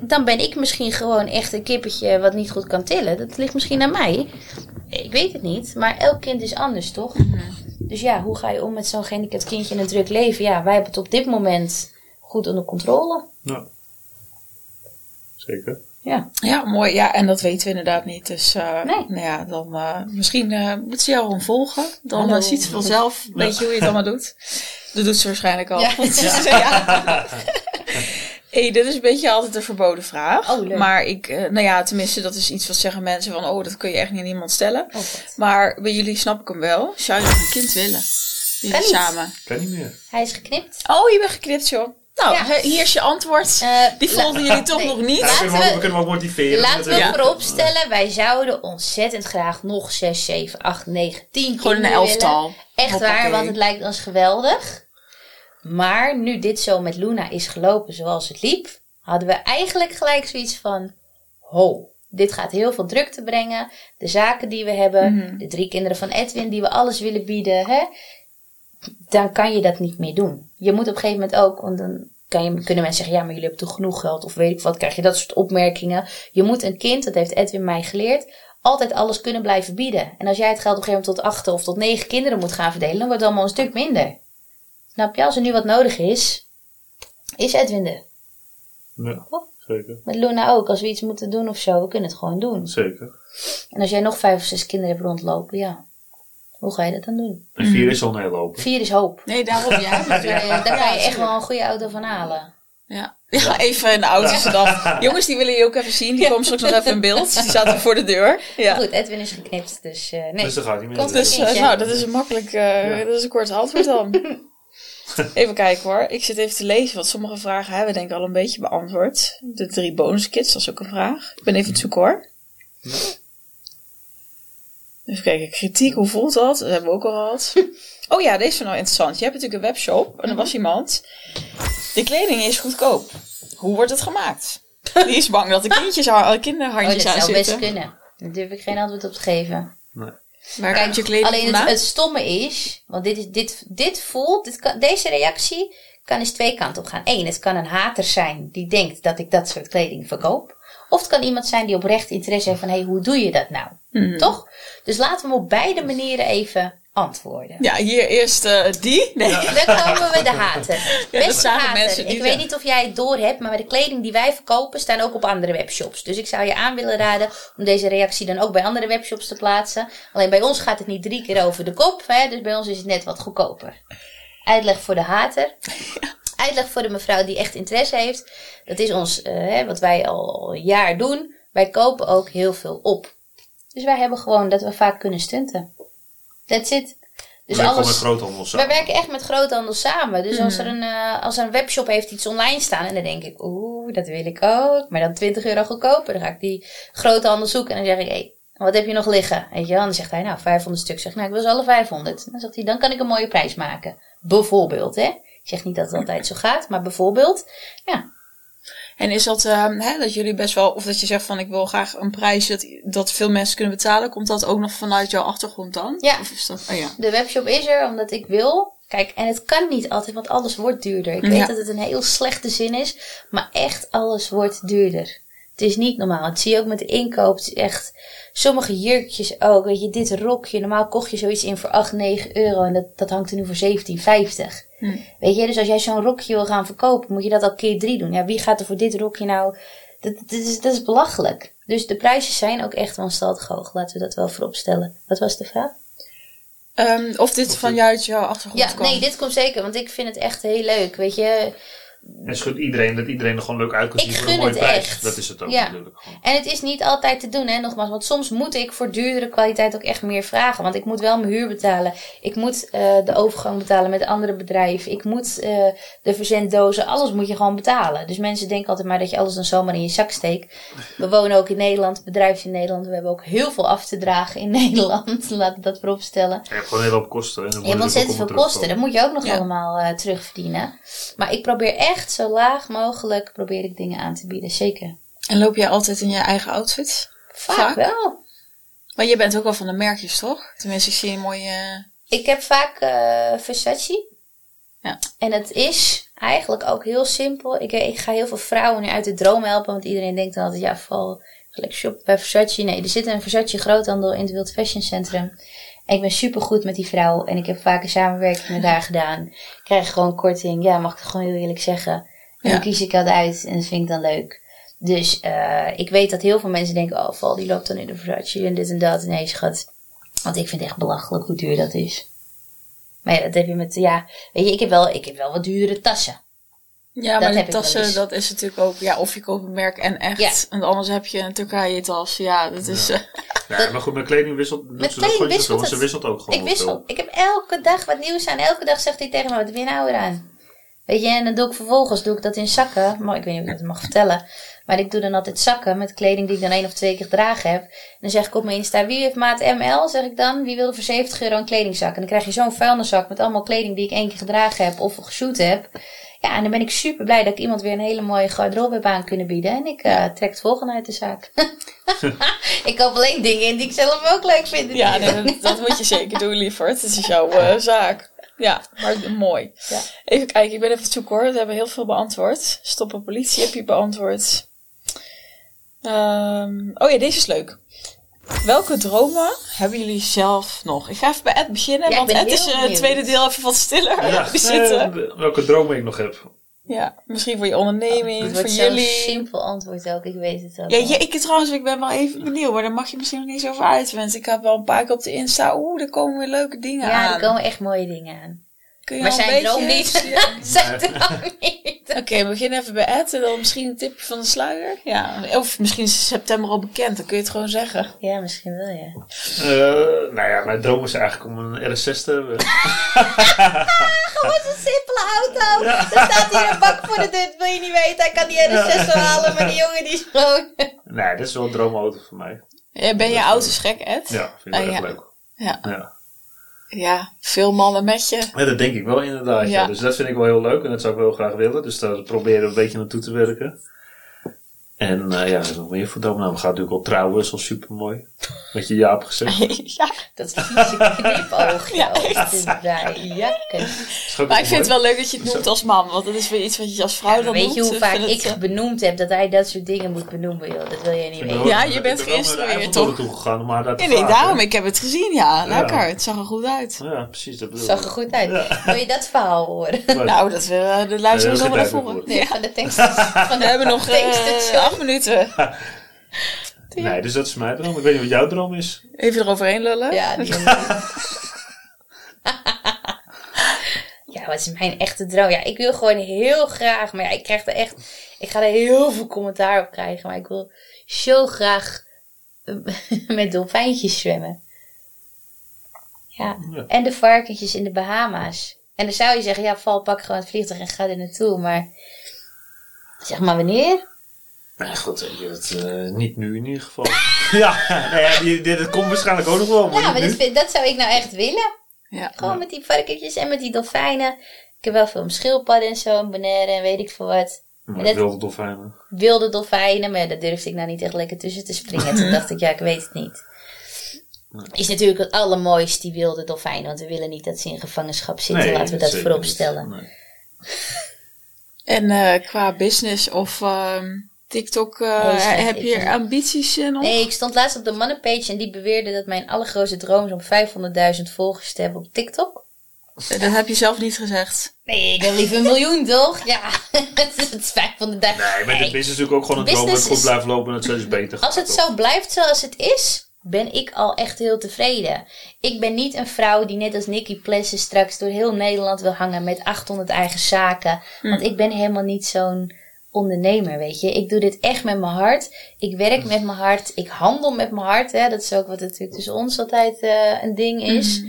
Dan ben ik misschien gewoon echt een kippetje wat niet goed kan tillen. Dat ligt misschien aan mij. Ik weet het niet. Maar elk kind is anders, toch? Dus ja, hoe ga je om met zo'n gehandicapt kindje in een druk leven? Ja, wij hebben het op dit moment goed onder controle. Ja. Zeker. Ja. Ja, mooi. Ja, en dat weten we inderdaad niet. Dus eh, Nee. nou ja, dan eh, misschien eh moet ze jou gewoon volgen. Dan ziet ze vanzelf, weet je hoe je het allemaal doet. Dat doet ze waarschijnlijk al. Ja. Ja. Hey, dit is een beetje altijd een verboden vraag. Oh, leuk. Maar ik, eh, nou ja, tenminste, dat is iets wat zeggen mensen van, oh, dat kun je echt niet aan iemand stellen. Oh. Maar bij jullie snap ik hem wel. Zou je een kind willen? Jullie Kan niet. samen. Kan niet meer. Hij is geknipt. Oh, je bent geknipt, joh. Nou, Ja. hier is je antwoord. Eh, Die volgden jullie toch nee. nog niet? Ja, Laten we, kunnen we, kunnen wel motiveren. Laten we natuurlijk. vooropstellen, wij zouden ontzettend graag nog 6, 7, 8, 9, 10 Gewoon een elftal. willen. Echt Hoppakee. waar, want het lijkt ons geweldig. Maar nu dit zo met Luna is gelopen zoals het liep, hadden we eigenlijk gelijk zoiets van: ho, dit gaat heel veel drukte brengen. De zaken die we hebben, Mhm. de drie kinderen van Edwin die we alles willen bieden, hè, dan kan je dat niet meer doen. Je moet op een gegeven moment ook, want dan kan je, kunnen mensen zeggen: ja, maar jullie hebben toch genoeg geld of weet ik wat, krijg je dat soort opmerkingen. Je moet een kind, dat heeft Edwin mij geleerd, altijd alles kunnen blijven bieden. En als jij het geld op een gegeven moment tot acht of tot negen kinderen moet gaan verdelen, dan wordt het allemaal een stuk minder. Snap je? Als er nu wat nodig is, is Edwin er. Ja, zeker. Met Luna ook. Als we iets moeten doen of zo, we kunnen het gewoon doen. Zeker. En als jij nog vijf of zes kinderen hebt rondlopen, ja. Hoe ga je dat dan doen? En vier is al een hele hoop. Vier is hoop. Nee, daarom ja. Daar kan je, daar kan je echt wel een goede auto van halen. Ja. ja, even in de auto dan. Jongens, die willen je ook even zien. Die komen straks nog even in beeld. Die zaten voor de deur. Ja. Goed, Edwin is geknipt, dus eh, nee. Dus dat gaat niet meer. Dus, eh, nou, dat is een makkelijk, eh, dat is een kort antwoord dan. Even kijken hoor. Ik zit even te lezen, want sommige vragen hebben we denk ik al een beetje beantwoord. De drie bonuskits, dat is ook een vraag. Ik ben even aan het zoeken hoor. Even kijken, kritiek, hoe voelt dat? Dat hebben we ook al gehad. Oh ja, deze is nou interessant. Je hebt natuurlijk een webshop en er was iemand. De kleding is goedkoop. Hoe wordt het gemaakt? Die is bang dat de kindjes, haar- Oh, dat kinderhandjes aan zou best zitten. kunnen. Daar durf ik geen antwoord op te geven. Nee. Waar Kijk, komt je kleding alleen het, stomme is, want dit, is, dit, dit voelt, dit kan, deze reactie kan eens twee kanten op gaan. Eén, het kan een hater zijn die denkt dat ik dat soort kleding verkoop. Of het kan iemand zijn die oprecht interesse heeft van, hé, hey, hoe doe je dat nou? Mhm. Toch? Dus laten we hem op beide manieren even antwoorden. Ja, hier eerst eh, die. Nee. Dan komen we de hater. dat Beste niet, ik weet ja. niet of jij het door hebt, maar de kleding die wij verkopen staan ook op andere webshops. Dus ik zou je aan willen raden om deze reactie dan ook bij andere webshops te plaatsen. Alleen bij ons gaat het niet drie keer over de kop, hè, dus bij ons is het net wat goedkoper. Uitleg voor de hater. Uitleg voor de mevrouw die echt interesse heeft. Dat is ons, eh, wat wij al een jaar doen. Wij kopen ook heel veel op. Dus wij hebben gewoon dat we vaak kunnen stunten. That's it. Dus alles... alles, met groothandels wij samen. werken echt met groothandel samen. Dus als, er een, eh, als er een webshop heeft iets online staan. En dan denk ik, oeh, dat wil ik ook. Maar dan 20 euro goedkoper. Dan ga ik die groothandel zoeken. En dan zeg ik, hé, hey, wat heb je nog liggen? Weet je wel? En dan zegt hij, nou, 500 stuk. Zeg ik, nou, ik wil ze alle 500. Dan zegt hij, dan kan ik een mooie prijs maken. Bijvoorbeeld, hè. Ik zeg niet dat het altijd zo gaat. Maar bijvoorbeeld, ja. En is dat, ehm, hè, dat jullie best wel, of dat je zegt van ik wil graag een prijs dat, dat veel mensen kunnen betalen, komt dat ook nog vanuit jouw achtergrond dan? Ja. Of is dat, oh ja. De webshop is er omdat ik wil. Kijk, en het kan niet altijd, want alles wordt duurder. Ik weet dat het een heel slechte zin is, maar echt alles wordt duurder. Het is niet normaal. Dat zie je ook met de inkoop. Het is echt, sommige jurkjes ook. Weet je, dit rokje. Normaal kocht je zoiets in voor 8, 9 euro en dat, dat hangt er nu voor 17,50. Hm. Weet je, dus als jij zo'n rokje wil gaan verkopen, moet je dat al keer drie doen. Ja, wie gaat er voor dit rokje nou... Dat, dat, is, dat is belachelijk. Dus de prijzen zijn ook echt wanstaltig hoog. Laten we dat wel voorop stellen. Wat was de vraag? Ehm, of dit vanuit jouw achtergrond Ja, kwam? nee, dit komt zeker, want ik vind het echt heel leuk. Weet je, En gunt iedereen dat iedereen er gewoon leuk uit kan Ik zien voor gun een mooie het prijs. echt. Dat is het ook Ja. natuurlijk. Gewoon. En het is niet altijd te doen, hè, nogmaals. Want soms moet ik voor duurdere kwaliteit ook echt meer vragen. Want ik moet wel mijn huur betalen. Ik moet eh, de overgang betalen met andere bedrijven. Ik moet eh, de verzenddozen. Alles moet je gewoon betalen. Dus mensen denken altijd maar dat je alles dan zomaar in je zak steekt. We wonen ook in Nederland, bedrijf in Nederland. We hebben ook heel veel af te dragen in Nederland. Laat ik dat voorop stellen. Je hebt gewoon een hele hoop kosten. En dan Je hebt ontzettend veel kosten. Dat moet je ook nog Ja. allemaal eh, terugverdienen. Maar ik probeer echt zo laag mogelijk probeer ik dingen aan te bieden. Zeker. En loop jij altijd in je eigen outfit? Vaak, Vaak? wel. Maar je bent ook wel van de merkjes, toch? Tenminste, ik zie een mooie... Ik heb vaak eh Versace. Ja. En het is eigenlijk ook heel simpel. Ik, ik ga heel veel vrouwen nu uit de droom helpen. Want iedereen denkt dan altijd, ja, val gelijk shop bij Versace. Nee, er zit een Versace groothandel in het Wild Fashion Centrum. Ik ben super goed met die vrouw. En ik heb vaak een samenwerking met haar gedaan. Ik krijg gewoon korting. Ja, mag ik het gewoon heel eerlijk zeggen. En Ja. dan kies ik dat uit. En dat vind ik dan leuk. Dus eh, ik weet dat heel veel mensen denken, oh, Val die loopt dan in de Versace en dit en dat. Nee, schat. Want ik vind het echt belachelijk hoe duur dat is. Maar ja, dat heb je met, ja, weet je, ik heb wel, ik heb wel wat duurdere tassen. Ja, Dat maar die tassen, dat is natuurlijk ook... Ja, of je koopt een merk en echt. Ja. En anders heb je een Turkije tas. Ja, dat is... eh, Ja, maar goed, met kleding wisselt Met ze dat kleding wisselt het. Ze wisselt ook gewoon Ik wissel. Ik heb elke dag wat nieuws aan. Elke dag zegt hij tegen me, wat je nou weer aan? Weet je, en dan doe ik vervolgens doe ik dat in zakken. Maar ik weet niet of ik dat mag vertellen. Maar ik doe dan altijd zakken met kleding die ik dan één of twee keer gedragen heb. En dan zeg ik op mijn Insta, wie heeft maat ML? Zeg ik dan. Wie wilde voor 70 euro een kledingzak? En dan krijg je zo'n vuilniszak met allemaal kleding die ik één keer gedragen heb of geshoot heb. Ja, en dan ben ik super blij dat ik iemand weer een hele mooie garderobe heb aan kunnen bieden. En ik eh, trek het volgende uit de zaak. ik koop alleen dingen in die ik zelf ook leuk vind. Ja, nee, dat, dat moet je zeker doen, lieverd. Het is jouw eh, zaak. Ja, maar mooi. Ja. Even kijken, ik ben even op zoek hoor. We hebben heel veel beantwoord. Stoppen politie heb je beantwoord. Ehm, oh ja, deze is leuk. Welke dromen hebben jullie zelf nog? Ik ga even bij Ed beginnen, Ja, want Ed is eh, het tweede deel even wat stiller. Ja, Die eh, welke dromen ik nog heb. Ja, misschien voor je onderneming, Het voor jullie. simpel antwoord ook, ik weet het ook. Ja, ja, ik trouwens, ik ben wel even benieuwd, maar daar mag je misschien nog niet zo over uit. Want ik heb wel een paar keer op de Insta, oeh, er komen weer leuke dingen Ja, aan. er komen echt mooie dingen aan. Kun je Maar al zijn droom niet. zijn droom niet. Oké, we beginnen even bij Ed en dan misschien een tipje van de sluier. Ja, of misschien is september al bekend, dan kun je het gewoon zeggen. Ja, misschien wel, ja. Eh, nou ja, mijn droom is eigenlijk om een RS6 te hebben. Gewoon zo'n simpele auto. Er staat hier een bak voor de deur, dat wil je niet weten. Hij kan die RS6 wel halen, maar die jongen die is gewoon... nee, dit is wel een droomauto voor mij. Ja, ben je auto's gek, Ed? Ja, vind ik Ah, wel echt ja. leuk. Ja. Ja. Veel mannen met je. ja, dat denk ik wel inderdaad. Ja. Ja. Dus dat vind ik wel heel leuk en dat zou ik wel graag willen. Dus daar proberen we een beetje naartoe te werken. En eh, ja, er is nog meer voor we gaan natuurlijk al trouwen, is al super mooi. Met je Jaap gezegd. ja, Dat vieze knipoogje Ja, ook echt. ook maar ik vind het wel leuk dat je het noemt als man, want dat is weer iets wat je als vrouw dan Weet doet. je hoe Ik vaak ik het, eh, benoemd heb dat hij dat soort dingen moet benoemen, joh? Dat wil jij niet weten. Ja, je bent naar geïnstrueerd, toch? toe gegaan om haar daar te Ja, nee, daarom. Ik heb het gezien, ja. Ja. Lekker. Het zag er goed uit. Ja, precies. Dat bedoel Zag er goed uit. Ja. Wil je dat verhaal horen? Maar- Nou, dat we eh, de luisteraars Nee, nog dat wel is even geen horen. tijd Ja. Van de tekst. Van We hebben nog eh. Acht minuten. Nee, dus dat is mijn droom. Ik weet niet wat jouw droom is. Even eroverheen lullen. Ja, die Ja, wat is mijn echte droom? Ja, ik wil gewoon heel graag, maar ja, ik krijg er echt, ik ga er heel veel commentaar op krijgen, maar ik wil zo graag eh, met dolfijntjes zwemmen. Ja, Ja. en de varkentjes in de Bahama's. En dan zou je zeggen, ja, val, pak gewoon het vliegtuig en ga er naartoe, maar zeg maar wanneer? Nee, goed, weet je, dat, eh, niet nu in ieder geval. ja, dit, dat komt waarschijnlijk ook nog wel, maar Ja, maar dat, nu. vind- dat zou ik nou echt willen. Ja. Gewoon met die varkentjes en met die dolfijnen. Ik heb wel veel schildpadden en zo, en Bonaire en weet ik veel wat. Maar dat- wilde dolfijnen. wilde dolfijnen, maar daar durfde ik nou niet echt lekker tussen te springen. Toen dacht ik, ja, ik weet het niet. Is natuurlijk het allermooiste, die wilde dolfijnen. Want we willen niet dat ze in gevangenschap zitten. Laten we dat voorop stellen. Nee. En eh, qua business of ehm, TikTok, eh, Nee, slecht. heb je ambities eh, nog? Nee, ik stond laatst op de mannenpage en die beweerde dat mijn allergrootste droom is om 500.000 volgers te hebben op TikTok. Dat heb je zelf niet gezegd. Nee, ik wil liever een miljoen, toch? Ja, het is 500.000. Nee, maar Nee. dit is natuurlijk ook gewoon een droom dat Business het goed blijft lopen en het steeds beter Als het toch? zo blijft zoals het is, ben ik al echt heel tevreden. Ik ben niet een vrouw die net als Nicky Plessen straks door heel Nederland wil hangen met 800 eigen zaken. Want ik ben helemaal niet zo'n ondernemer, weet je. Ik doe dit echt met mijn hart. Ik werk met mijn hart. Ik handel met mijn hart. Hè. Dat is ook wat natuurlijk tussen ons altijd eh, een ding is.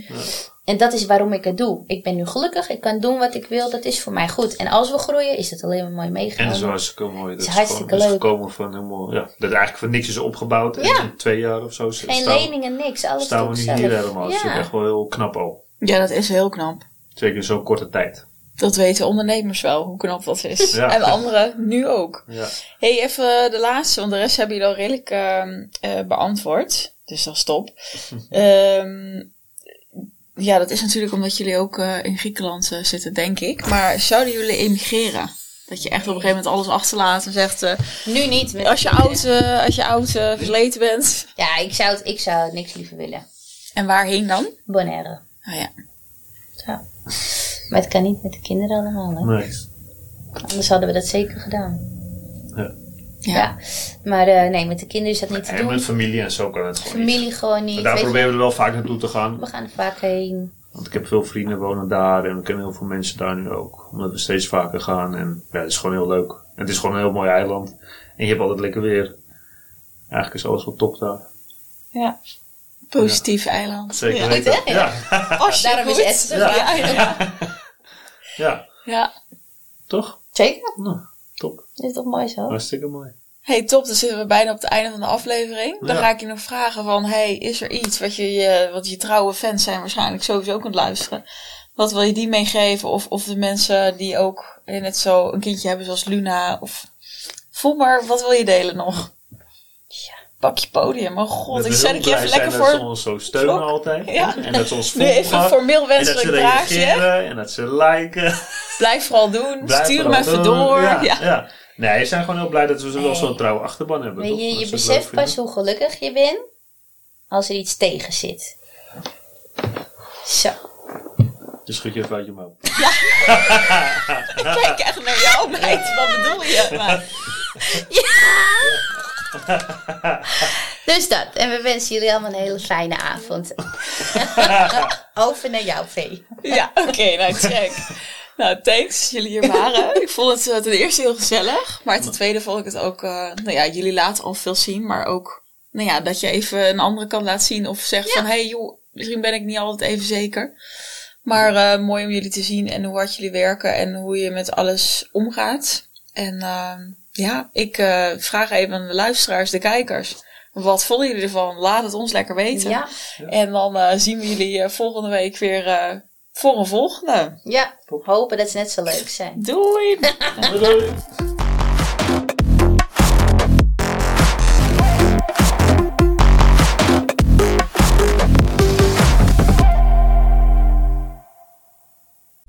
En dat is waarom ik het doe. Ik ben nu gelukkig. Ik kan doen wat ik wil. Dat is voor mij goed. En als we groeien, is het alleen maar mooi En meegenomen. zo is het ook mooi. Dat is is, hartstikke is leuk. gekomen van helemaal, ja, dat eigenlijk van niks is opgebouwd. En Ja. in twee jaar of zo Geen staan, leningen, niks. Alles staan we nu zelf. hier helemaal. Dat is Ja. echt wel heel knap al. Ja, dat is heel knap. Zeker in zo'n korte tijd. Dat weten ondernemers wel, hoe knap dat is. Ja. En anderen nu ook. Ja. hey, even de laatste, want de rest hebben jullie al redelijk ehm, eh, beantwoord. Dus dat is top. Ehm, ja, dat is natuurlijk omdat jullie ook eh, in Griekenland eh, zitten, denk ik. Maar zouden jullie emigreren? Dat je echt op een gegeven moment alles achterlaat en zegt... eh, Nu niet. Met als je oud, eh, als je oud eh, versleten bent. Ja, ik zou, het, ik zou het niks liever willen. En waarheen dan? Bonaire. Nou ja. Zo. Maar het kan niet met de kinderen allemaal, hè? Nee. Anders hadden we dat zeker gedaan. Ja. Ja. Ja. Maar eh, nee, met de kinderen is dat niet te En doen. met familie en zo kan het gewoon niet. Familie gewoon niet. Maar daar proberen we er wel vaak naartoe te gaan. We gaan er vaak heen. Want ik heb veel vrienden wonen daar en we kennen heel veel mensen daar nu ook. Omdat we steeds vaker gaan en ja, het is gewoon heel leuk. En het is gewoon een heel mooi eiland. En je hebt altijd lekker weer. Eigenlijk is alles wel top daar. Ja. Positief eiland. Zeker Ja. weten. Goed, hè? Ja. Daarom is? Esther Ja. Ja. Ja, toch? Zeker, Nou, top. is toch mooi zo? Hartstikke mooi. Hey, top. Dan zitten we bijna op het einde van de aflevering. Dan Ja. ga ik je nog vragen van, hey, is er iets wat je, je, wat je trouwe fans zijn waarschijnlijk sowieso kunt luisteren. Wat wil je die meegeven? Of, of de mensen die ook net zo een kindje hebben zoals Luna. Of voel maar, wat wil je delen nog? Ja. Pak je podium. Oh god, ik zet ik je even lekker zijn Dat ze voor. ons zo steunen altijd. Ja. En dat ze ons Nu even volgen. een formeel En dat wenselijk ze draagje. reageren en dat ze liken. Blijf vooral doen. Blijf Stuur hem vooral even doen. door. Ja, Ja. ja. Nee, we zijn gewoon heel blij dat we zo wel Nee. zo'n trouwe achterban hebben. Weet toch? je, je beseft pas hoe gelukkig je bent als er iets tegen zit. Zo. Dus schud je even uit je mouw. Ik kijk echt naar jou, meid. Wat bedoel je? Maar, Dus dat. En we wensen jullie allemaal een hele fijne avond. Over naar jou, Vee. ja, oké, nou check. Nou, thanks dat jullie hier waren. Ik vond het eh, ten eerste heel gezellig. Maar ten tweede vond ik het ook... eh, nou ja, jullie laten al veel zien. Maar ook nou ja, dat je even een andere kant laat zien. Of zegt van... Hé hey, joh, misschien ben ik niet altijd even zeker. Maar eh, mooi om jullie te zien. En hoe hard jullie werken. En hoe je met alles omgaat. En ehm, ja, ik eh, vraag even aan de luisteraars, de kijkers. Wat vonden jullie ervan? Laat het ons lekker weten. Ja, En dan eh, zien we jullie eh, volgende week weer eh, voor een volgende. ja. Hopen dat ze net zo leuk zijn. Doei! Doei.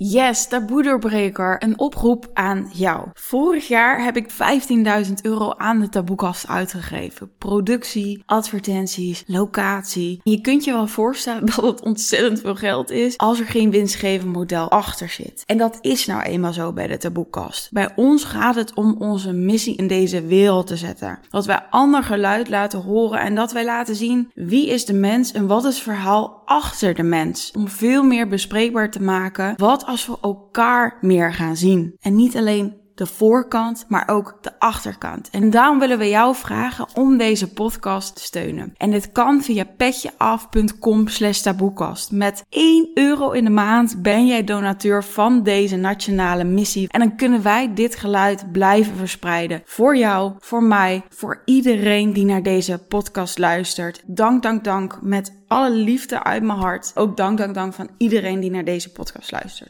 Yes, taboedoorbreker. Een oproep aan jou. Vorig jaar heb ik 15.000 euro aan de taboekast uitgegeven. Productie, advertenties, locatie. Je kunt je wel voorstellen dat het ontzettend veel geld is als er geen winstgevend model achter zit. En dat is nou eenmaal zo bij de taboekast. Bij ons gaat het om onze missie in deze wereld te zetten. Dat wij ander geluid laten horen en dat wij laten zien wie is de mens en wat is het verhaal achter de mens. Om veel meer bespreekbaar te maken wat als we elkaar meer gaan zien. En niet alleen de voorkant, maar ook de achterkant. En daarom willen we jou vragen om deze podcast te steunen. En dit kan via petjeaf.com slash taboekast. Met 1 euro in de maand ben jij donateur van deze nationale missie. En dan kunnen wij dit geluid blijven verspreiden. Voor jou, voor mij, voor iedereen die naar deze podcast luistert. Dank, dank, dank. Met alle liefde uit mijn hart. Ook dank, dank, dank van iedereen die naar deze podcast luistert.